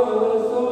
oração, a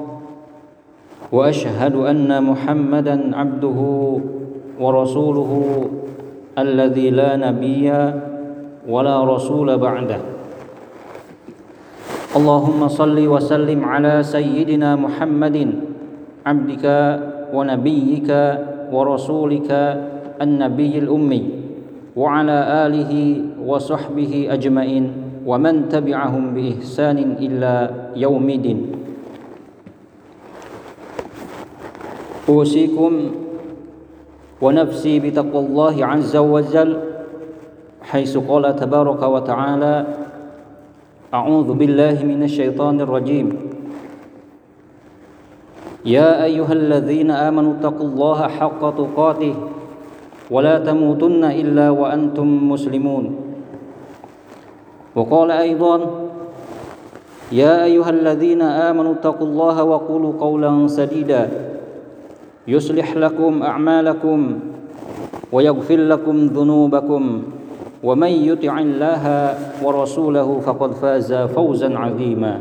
وأشهد أن محمدا عبده ورسوله الذي لا نبي ولا رسول بعده. اللهم صل وسلم على سيدنا محمد عبدك ونبيك ورسولك النبي الأمي وعلى آله وصحبه أجمعين ومن تبعهم بإحسان إلى يوم الدين. أوصيكم ونفسي بتقوى الله عز وجل حيث قال تبارك وتعالى أعوذ بالله من الشيطان الرجيم. يا أيها الذين آمنوا اتقوا الله حق تقاته ولا تموتن إلا وأنتم مسلمون. وقال أيضا يا أيها الذين آمنوا اتقوا الله وقولوا قولا سديدا. يصلح لكم أعمالكم ويغفر لكم ذنوبكم ومن يطع الله ورسوله فقد فاز فوزا عظيما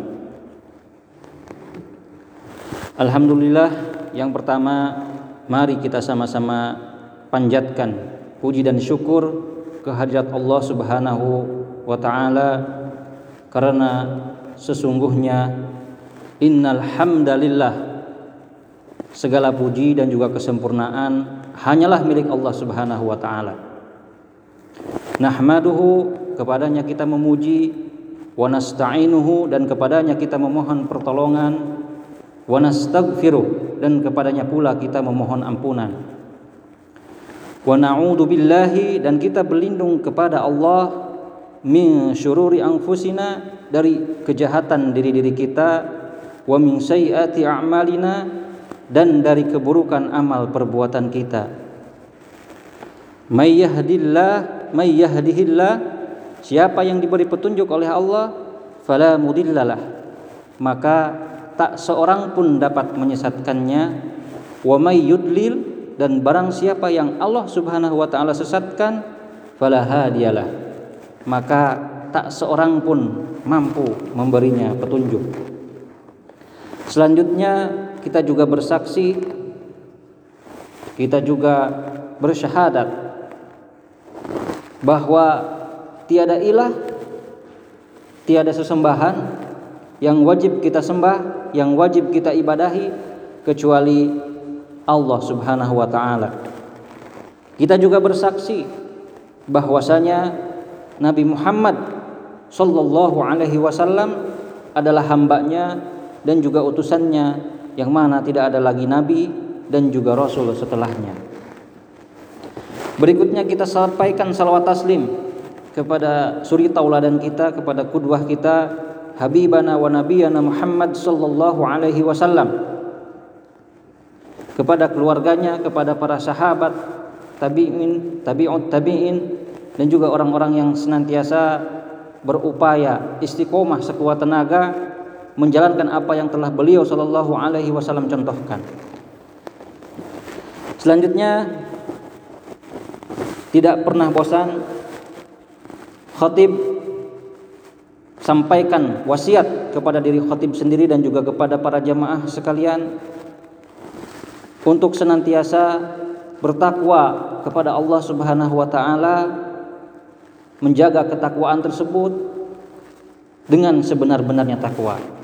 Alhamdulillah yang pertama mari kita sama-sama panjatkan puji dan syukur kehadirat Allah Subhanahu wa taala karena sesungguhnya innal hamdalillah segala puji dan juga kesempurnaan hanyalah milik Allah Subhanahu wa taala. Nahmaduhu kepadanya kita memuji wa nasta'inuhu dan kepadanya kita memohon pertolongan wa nastaghfiruh dan kepadanya pula kita memohon ampunan. Wa na'udzu billahi dan kita berlindung kepada Allah min syururi anfusina dari kejahatan diri-diri kita wa min sayyiati a'malina dan dari keburukan amal perbuatan kita. May yahdillah, siapa yang diberi petunjuk oleh Allah, fala mudillalah. Maka tak seorang pun dapat menyesatkannya. Wa may dan barang siapa yang Allah Subhanahu wa taala sesatkan, fala hadiyalah. Maka tak seorang pun mampu memberinya petunjuk. Selanjutnya kita juga bersaksi kita juga bersyahadat bahwa tiada ilah tiada sesembahan yang wajib kita sembah yang wajib kita ibadahi kecuali Allah Subhanahu wa taala. Kita juga bersaksi bahwasanya Nabi Muhammad sallallahu alaihi wasallam adalah hambanya dan juga utusannya yang mana tidak ada lagi nabi dan juga rasul setelahnya. Berikutnya kita sampaikan salawat taslim kepada suri tauladan kita kepada kudwah kita habibana wa nabiyana Muhammad sallallahu alaihi wasallam kepada keluarganya, kepada para sahabat, tabi'in, tabi'ut tabi'in dan juga orang-orang yang senantiasa berupaya istiqomah sekuat tenaga menjalankan apa yang telah beliau Shallallahu Alaihi Wasallam contohkan. Selanjutnya tidak pernah bosan khatib sampaikan wasiat kepada diri khatib sendiri dan juga kepada para jamaah sekalian untuk senantiasa bertakwa kepada Allah Subhanahu wa taala menjaga ketakwaan tersebut dengan sebenar-benarnya takwa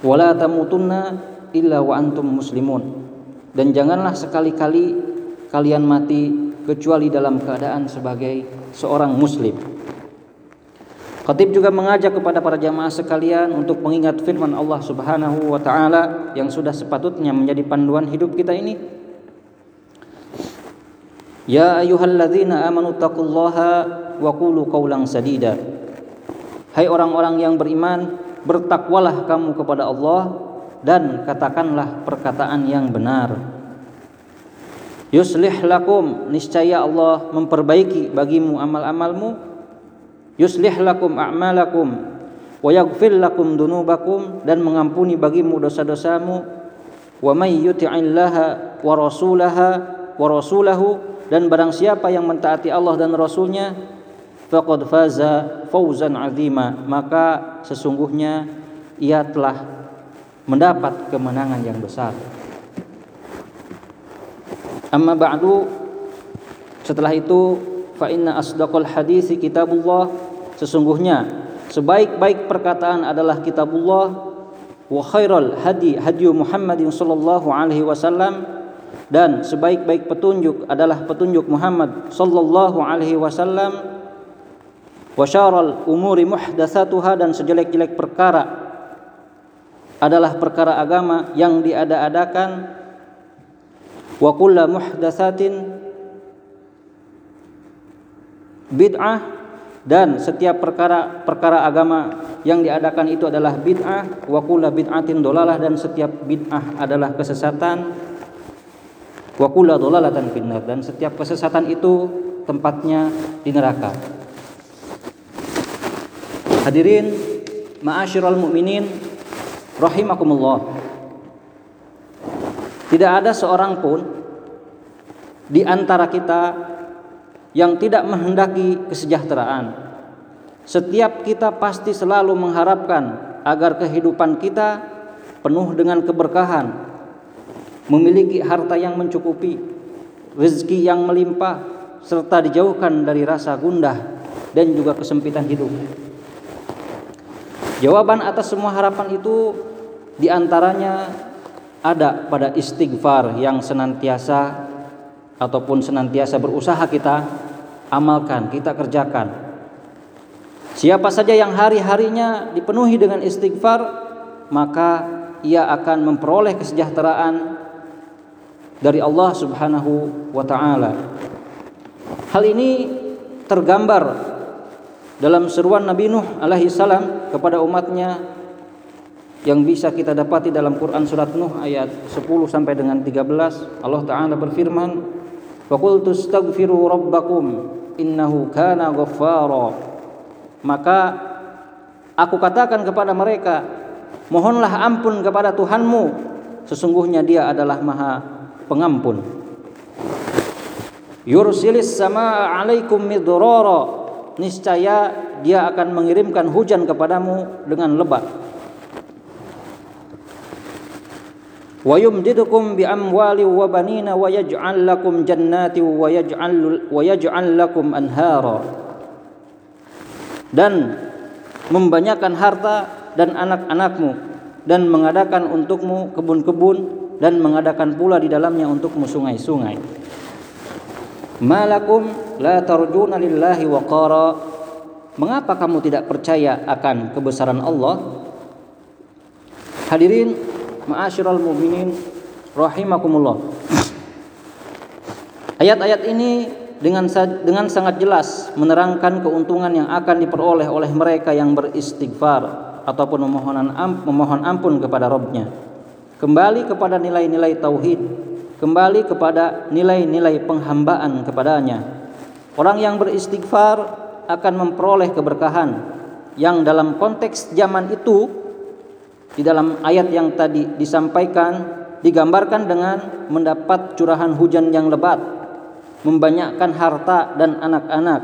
wala tamutunna illa wa antum muslimun dan janganlah sekali-kali kalian mati kecuali dalam keadaan sebagai seorang muslim Khatib juga mengajak kepada para jamaah sekalian untuk mengingat firman Allah Subhanahu wa taala yang sudah sepatutnya menjadi panduan hidup kita ini. Ya ayyuhalladzina amanu taqullaha wa qulu qawlan sadida. Hai orang-orang yang beriman, bertakwalah kamu kepada Allah dan katakanlah perkataan yang benar. Yuslih lakum niscaya Allah memperbaiki bagimu amal-amalmu. Yuslih lakum a'malakum wa yaghfir lakum dunubakum dan mengampuni bagimu dosa-dosamu. Wa may yuti'illaha wa rasulaha wa rasulahu dan barang siapa yang mentaati Allah dan Rasulnya faqad faza fauzan azima. Maka sesungguhnya ia telah mendapat kemenangan yang besar. Amma ba'du setelah itu fa inna asdaqal hadisi kitabullah. Sesungguhnya sebaik-baik perkataan adalah kitabullah. Wa khairal hadi hadi Muhammadin sallallahu alaihi wasallam. Dan sebaik-baik petunjuk adalah petunjuk Muhammad sallallahu alaihi wasallam wa syaral umuri muhdatsatuha dan sejelek-jelek perkara adalah perkara agama yang diada-adakan. Wa kullu muhdatsatin bid'ah dan setiap perkara perkara agama yang diadakan itu adalah bid'ah. Wa kullu bid'atin dolalah dan setiap bid'ah adalah kesesatan. Wa kullu dolalatan finnar dan setiap kesesatan itu tempatnya di neraka Hadirin ma'asyiral mukminin rahimakumullah. Tidak ada seorang pun di antara kita yang tidak menghendaki kesejahteraan. Setiap kita pasti selalu mengharapkan agar kehidupan kita penuh dengan keberkahan, memiliki harta yang mencukupi, rezeki yang melimpah, serta dijauhkan dari rasa gundah dan juga kesempitan hidup. Jawaban atas semua harapan itu di antaranya ada pada istighfar yang senantiasa ataupun senantiasa berusaha kita amalkan, kita kerjakan. Siapa saja yang hari-harinya dipenuhi dengan istighfar, maka ia akan memperoleh kesejahteraan dari Allah Subhanahu wa taala. Hal ini tergambar dalam seruan Nabi Nuh alaihi salam kepada umatnya yang bisa kita dapati dalam Quran surat Nuh ayat 10 sampai dengan 13 Allah taala berfirman wa qultu astaghfiru rabbakum innahu kana ghaffara. Maka aku katakan kepada mereka mohonlah ampun kepada Tuhanmu sesungguhnya dia adalah maha pengampun. Yursilis samaa alaikum midrara niscaya dia akan mengirimkan hujan kepadamu dengan lebat. Wa yumdidukum bi amwali wa banina wa yaj'al lakum jannati wa yaj'al wa yaj'al lakum anhara. Dan membanyakan harta dan anak-anakmu dan mengadakan untukmu kebun-kebun dan mengadakan pula di dalamnya untukmu sungai-sungai. Malakum la tarjuna lillahi waqara Mengapa kamu tidak percaya akan kebesaran Allah? Hadirin ma'asyiral mu'minin rahimakumullah. Ayat-ayat ini dengan dengan sangat jelas menerangkan keuntungan yang akan diperoleh oleh mereka yang beristighfar ataupun memohon ampun kepada Rabbnya. Kembali kepada nilai-nilai tauhid, kembali kepada nilai-nilai penghambaan kepadanya Orang yang beristighfar akan memperoleh keberkahan yang dalam konteks zaman itu di dalam ayat yang tadi disampaikan digambarkan dengan mendapat curahan hujan yang lebat, membanyakkan harta dan anak-anak,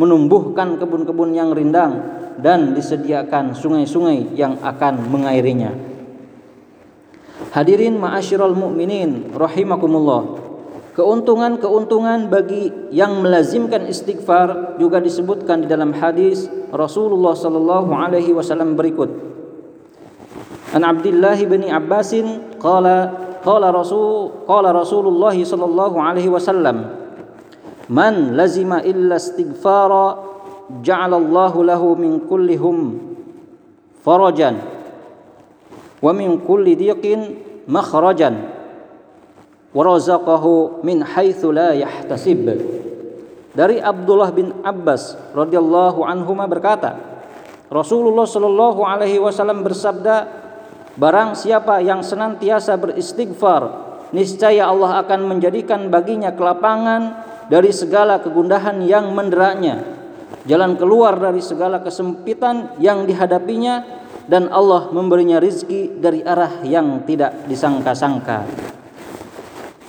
menumbuhkan kebun-kebun yang rindang dan disediakan sungai-sungai yang akan mengairinya. Hadirin ma'asyiral mu'minin rahimakumullah. Keuntungan-keuntungan bagi yang melazimkan istighfar juga disebutkan di dalam hadis Rasulullah sallallahu alaihi wasallam berikut. An Abdullah bin Abbas qala qala Rasul qala Rasulullah sallallahu alaihi wasallam Man lazima illa istighfara ja'ala Allah lahu min kulli hum farajan wa min kulli dhiqin makhrajan warazaqahu min haitsu la yahtasib. Dari Abdullah bin Abbas radhiyallahu anhu berkata, Rasulullah shallallahu alaihi wasallam bersabda, barang siapa yang senantiasa beristighfar, niscaya Allah akan menjadikan baginya kelapangan dari segala kegundahan yang menderanya, jalan keluar dari segala kesempitan yang dihadapinya dan Allah memberinya rizki dari arah yang tidak disangka-sangka.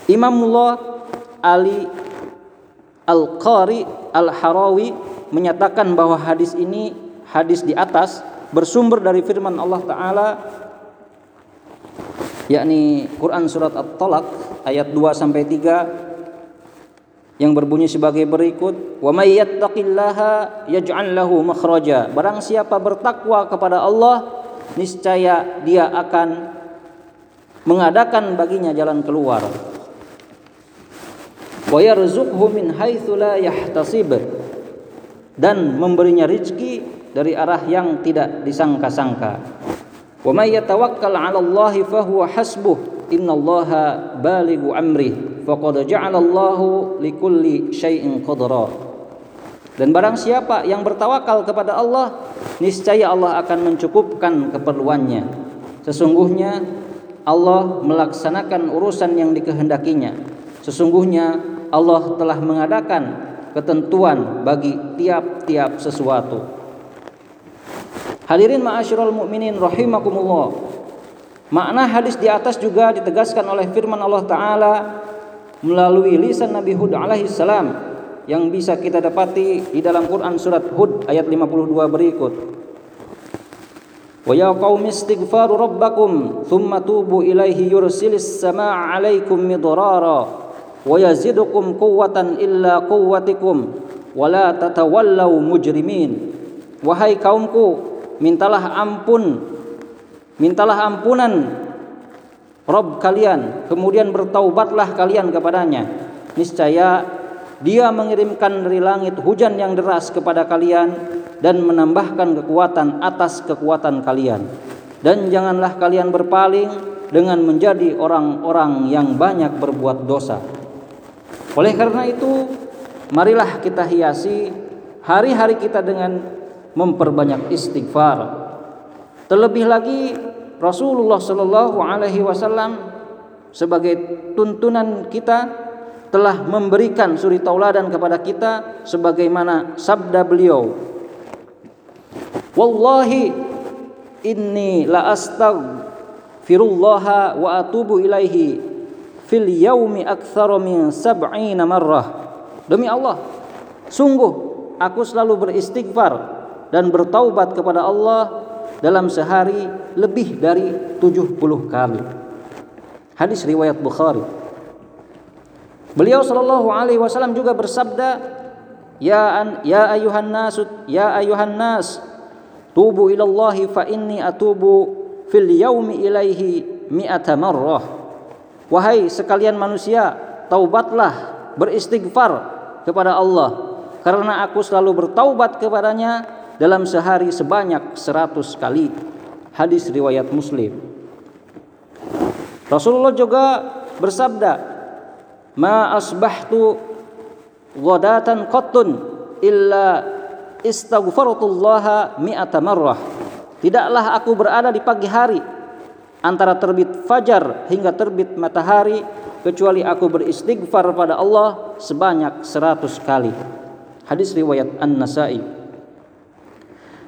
Imamullah Ali Al-Qari Al-Harawi menyatakan bahwa hadis ini hadis di atas bersumber dari firman Allah taala yakni Quran surat At-Talaq ayat 2 sampai 3 yang berbunyi sebagai berikut wa may yattaqillaha yaj'al lahu makhraja barang siapa bertakwa kepada Allah niscaya dia akan mengadakan baginya jalan keluar wa yarzuqhu min haitsu la yahtasib dan memberinya rizki dari arah yang tidak disangka-sangka. Wa may yatawakkal 'ala Allah fa huwa hasbuh. Innallaha balighu amri. Faqad ja'ala Allahu likulli syai'in qadra. Dan barang siapa yang bertawakal kepada Allah, niscaya Allah akan mencukupkan keperluannya. Sesungguhnya Allah melaksanakan urusan yang dikehendakinya. Sesungguhnya Allah telah mengadakan ketentuan bagi tiap-tiap sesuatu. Hadirin ma'asyiral mukminin rahimakumullah. Makna hadis di atas juga ditegaskan oleh firman Allah taala melalui lisan Nabi Hud alaihi salam yang bisa kita dapati di dalam Quran surat Hud ayat 52 berikut. Wa ya qaumi istighfaru rabbakum thumma tubu ilaihi yursilis samaa'a 'alaikum midrara wa yazidukum quwwatan illa quwwatikum wa la tatawallaw mujrimin. Wahai kaumku, mintalah ampun mintalah ampunan Rob kalian kemudian bertaubatlah kalian kepadanya. Niscaya dia mengirimkan dari langit hujan yang deras kepada kalian dan menambahkan kekuatan atas kekuatan kalian. Dan janganlah kalian berpaling dengan menjadi orang-orang yang banyak berbuat dosa. Oleh karena itu marilah kita hiasi hari-hari kita dengan memperbanyak istighfar. Terlebih lagi Rasulullah Shallallahu Alaihi Wasallam sebagai tuntunan kita telah memberikan suri tauladan kepada kita sebagaimana sabda beliau. Wallahi inni la astaghfirullah wa atubu ilaihi fil yaumi aktsara min sab'ina marrah. Demi Allah sungguh aku selalu beristighfar dan bertaubat kepada Allah dalam sehari lebih dari 70 kali. Hadis riwayat Bukhari. Beliau sallallahu alaihi wasallam juga bersabda, "Ya an, ya ayuhan nas, ya ayuhan nas, tubu ila Allah fa inni atubu fil yaumi ilaihi mi'ata marrah." Wahai sekalian manusia, taubatlah, beristighfar kepada Allah karena aku selalu bertaubat kepadanya dalam sehari sebanyak 100 kali. Hadis riwayat Muslim. Rasulullah juga bersabda, "Ma asbahtu ghadatan qattun illa istaghfartullah mi'ata marrah." Tidaklah aku berada di pagi hari antara terbit fajar hingga terbit matahari kecuali aku beristighfar pada Allah sebanyak 100 kali. Hadis riwayat An-Nasa'i.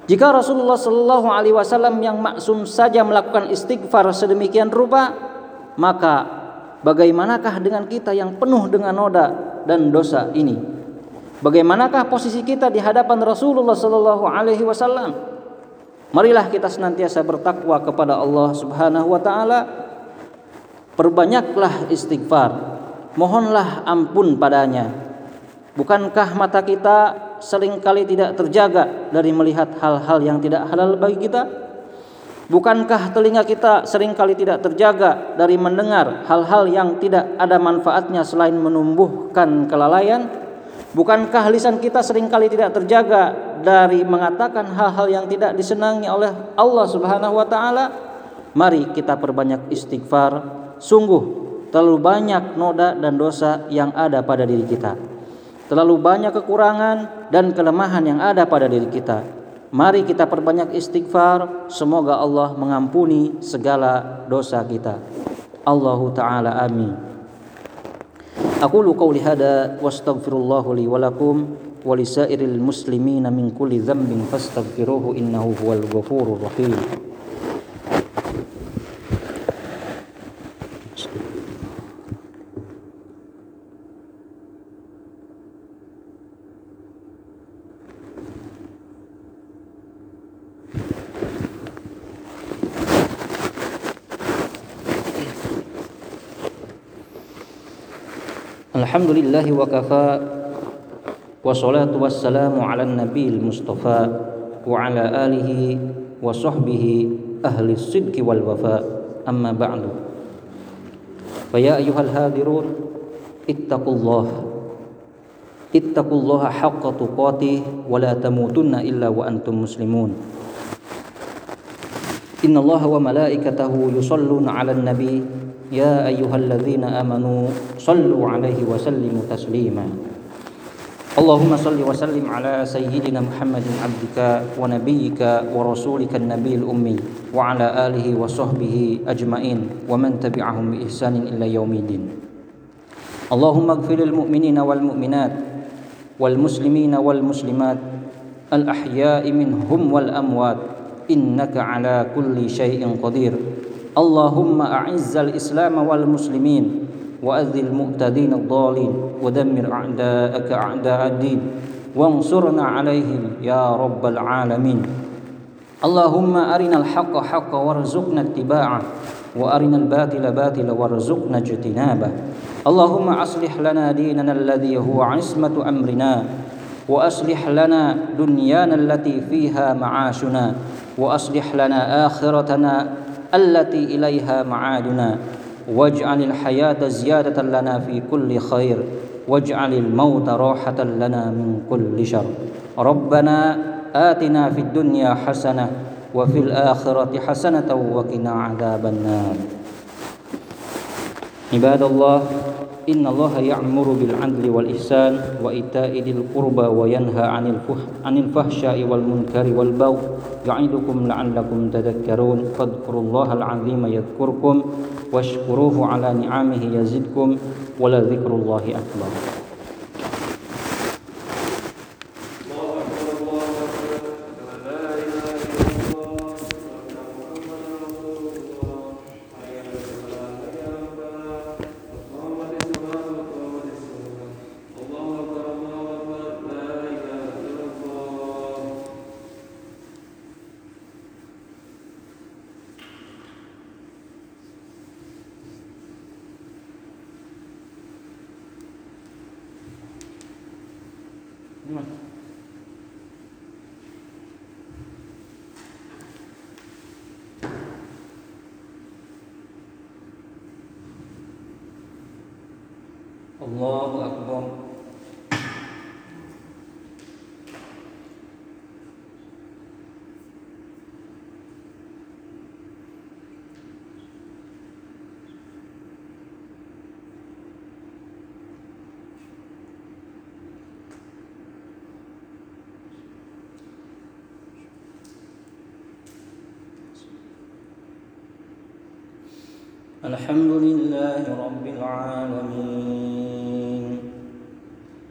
Jika Rasulullah Shallallahu Alaihi Wasallam yang maksum saja melakukan istighfar sedemikian rupa, maka bagaimanakah dengan kita yang penuh dengan noda dan dosa ini? Bagaimanakah posisi kita di hadapan Rasulullah Shallallahu Alaihi Wasallam? Marilah kita senantiasa bertakwa kepada Allah Subhanahu Wa Taala. Perbanyaklah istighfar, mohonlah ampun padanya. Bukankah mata kita sering kali tidak terjaga dari melihat hal-hal yang tidak halal bagi kita? Bukankah telinga kita sering kali tidak terjaga dari mendengar hal-hal yang tidak ada manfaatnya selain menumbuhkan kelalaian? Bukankah lisan kita sering kali tidak terjaga dari mengatakan hal-hal yang tidak disenangi oleh Allah Subhanahu wa taala? Mari kita perbanyak istighfar. Sungguh terlalu banyak noda dan dosa yang ada pada diri kita terlalu banyak kekurangan dan kelemahan yang ada pada diri kita. Mari kita perbanyak istighfar, semoga Allah mengampuni segala dosa kita. Allahu taala amin. Aku lu qauli hada wastaghfirullahu li wa lakum wa lisairil muslimina min kulli dhanbin fastaghfiruhu innahu huwal ghafurur rahim. الحمد لله وكفى والصلاة والسلام على النبي المصطفى وعلى آله وصحبه أهل الصدق والوفاء أما بعد فيا أيها الهادرون اتقوا الله اتقوا الله حق تقاته ولا تموتن إلا وأنتم مسلمون إن الله وملائكته يصلون على النبي يا أيها الذين آمنوا صلوا عليه وسلموا تسليما. اللهم صل وسلم على سيدنا محمد عبدك ونبيك ورسولك النبي الأمي وعلى آله وصحبه أجمعين ومن تبعهم بإحسان إلى يوم الدين. اللهم اغفر للمؤمنين والمؤمنات والمسلمين والمسلمات الأحياء منهم والأموات إنك على كل شيء قدير. اللهم أعز الإسلام والمسلمين وأذل المؤتدين الضالين ودمر أعداءك أعداء الدين وانصرنا عليهم يا رب العالمين. اللهم أرنا الحق حقا وارزقنا اتباعه وأرنا الباطل باطلا وارزقنا اجتنابه. اللهم أصلح لنا ديننا الذي هو عصمة أمرنا وأصلح لنا دنيانا التي فيها معاشنا وأصلح لنا آخرتنا التي إليها معادنا. واجعل الحياة زيادة لنا في كل خير. واجعل الموت راحة لنا من كل شر. ربنا آتنا في الدنيا حسنة وفي الآخرة حسنة وقنا عذاب النار. عباد الله إن الله يأمر بالعدل والإحسان وإيتاء ذي القربى وينهى عن عن الفحشاء والمنكر والبغي يعظكم لعلكم تذكرون فاذكروا الله العظيم يذكركم واشكروه على نعمه يزدكم ولذكر الله أكبر. الله أكبر. الحمد لله رب العالمين.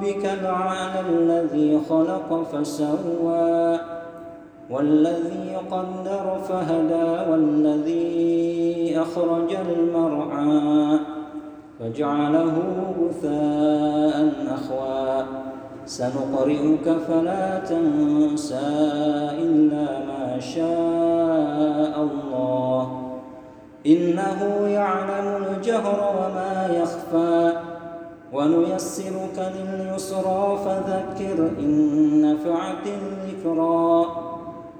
ربك الأعلى الذي خلق فسوى والذي قدر فهدى والذي أخرج المرعى فجعله غثاء أخوى سنقرئك فلا تنسى إلا ما شاء الله إنه يعلم الجهر وما يخفى ونيسرك لليسرى فذكر إن نفعت الذكرى.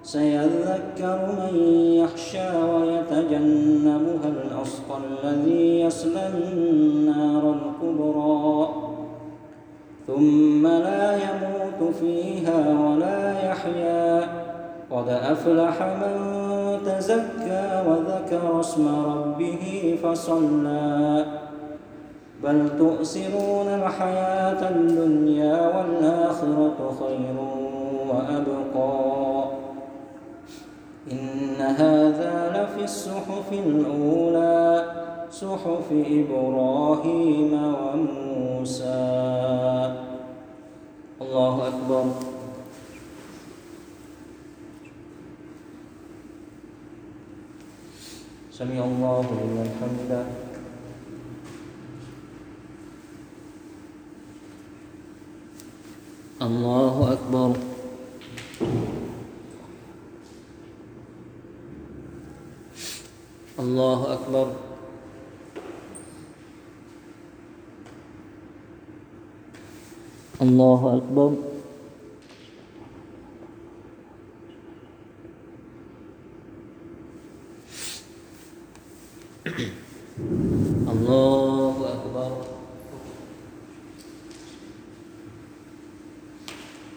سيذكر من يخشى ويتجنبها الأشقى الذي يصلى النار الكبرى. ثم لا يموت فيها ولا يحيا. قد أفلح من تزكى وذكر اسم ربه فصلى. بل تؤسرون الحياة الدنيا والآخرة خير وأبقى إن هذا لفي الصحف الأولى صحف إبراهيم وموسى. الله أكبر. سمع الله لمن حمده. الله أكبر. الله أكبر. الله أكبر. الله أكبر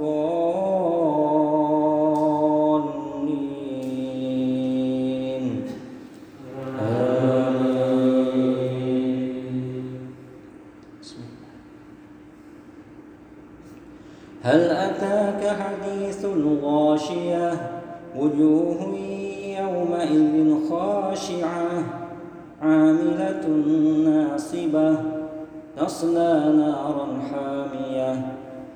آمين. هل أتاك حديث الغاشية؟ وجوه يومئذ خاشعة عاملة ناصبة تصلى نارا حامية.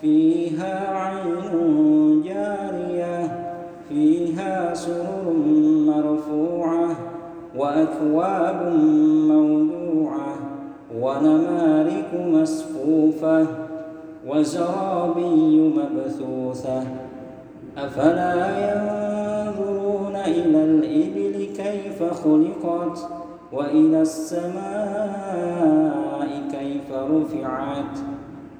فيها عين جارية فيها سرر مرفوعة وأكواب موضوعة ونمارك مصفوفة وزرابي مبثوثة. أفلا ينظرون إلى الإبل كيف خلقت وإلى السماء كيف رفعت؟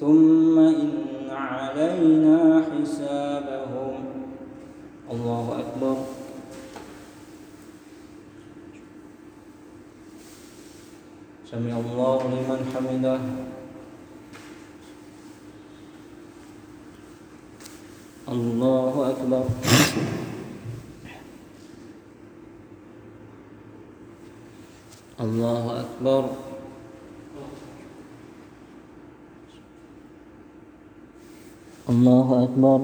ثم إن علينا حسابهم. الله أكبر. سمع الله لمن حمده. الله أكبر. الله أكبر. الله أكبر.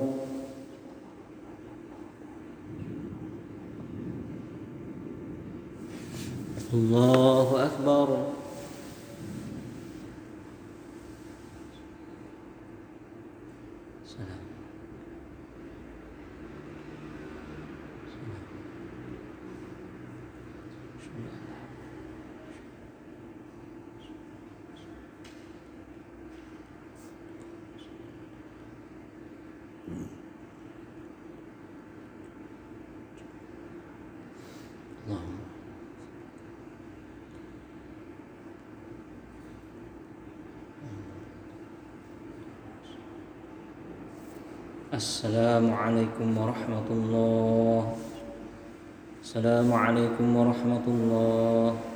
الله أكبر. اللهم السلام عليكم ورحمة الله. السلام عليكم ورحمة الله.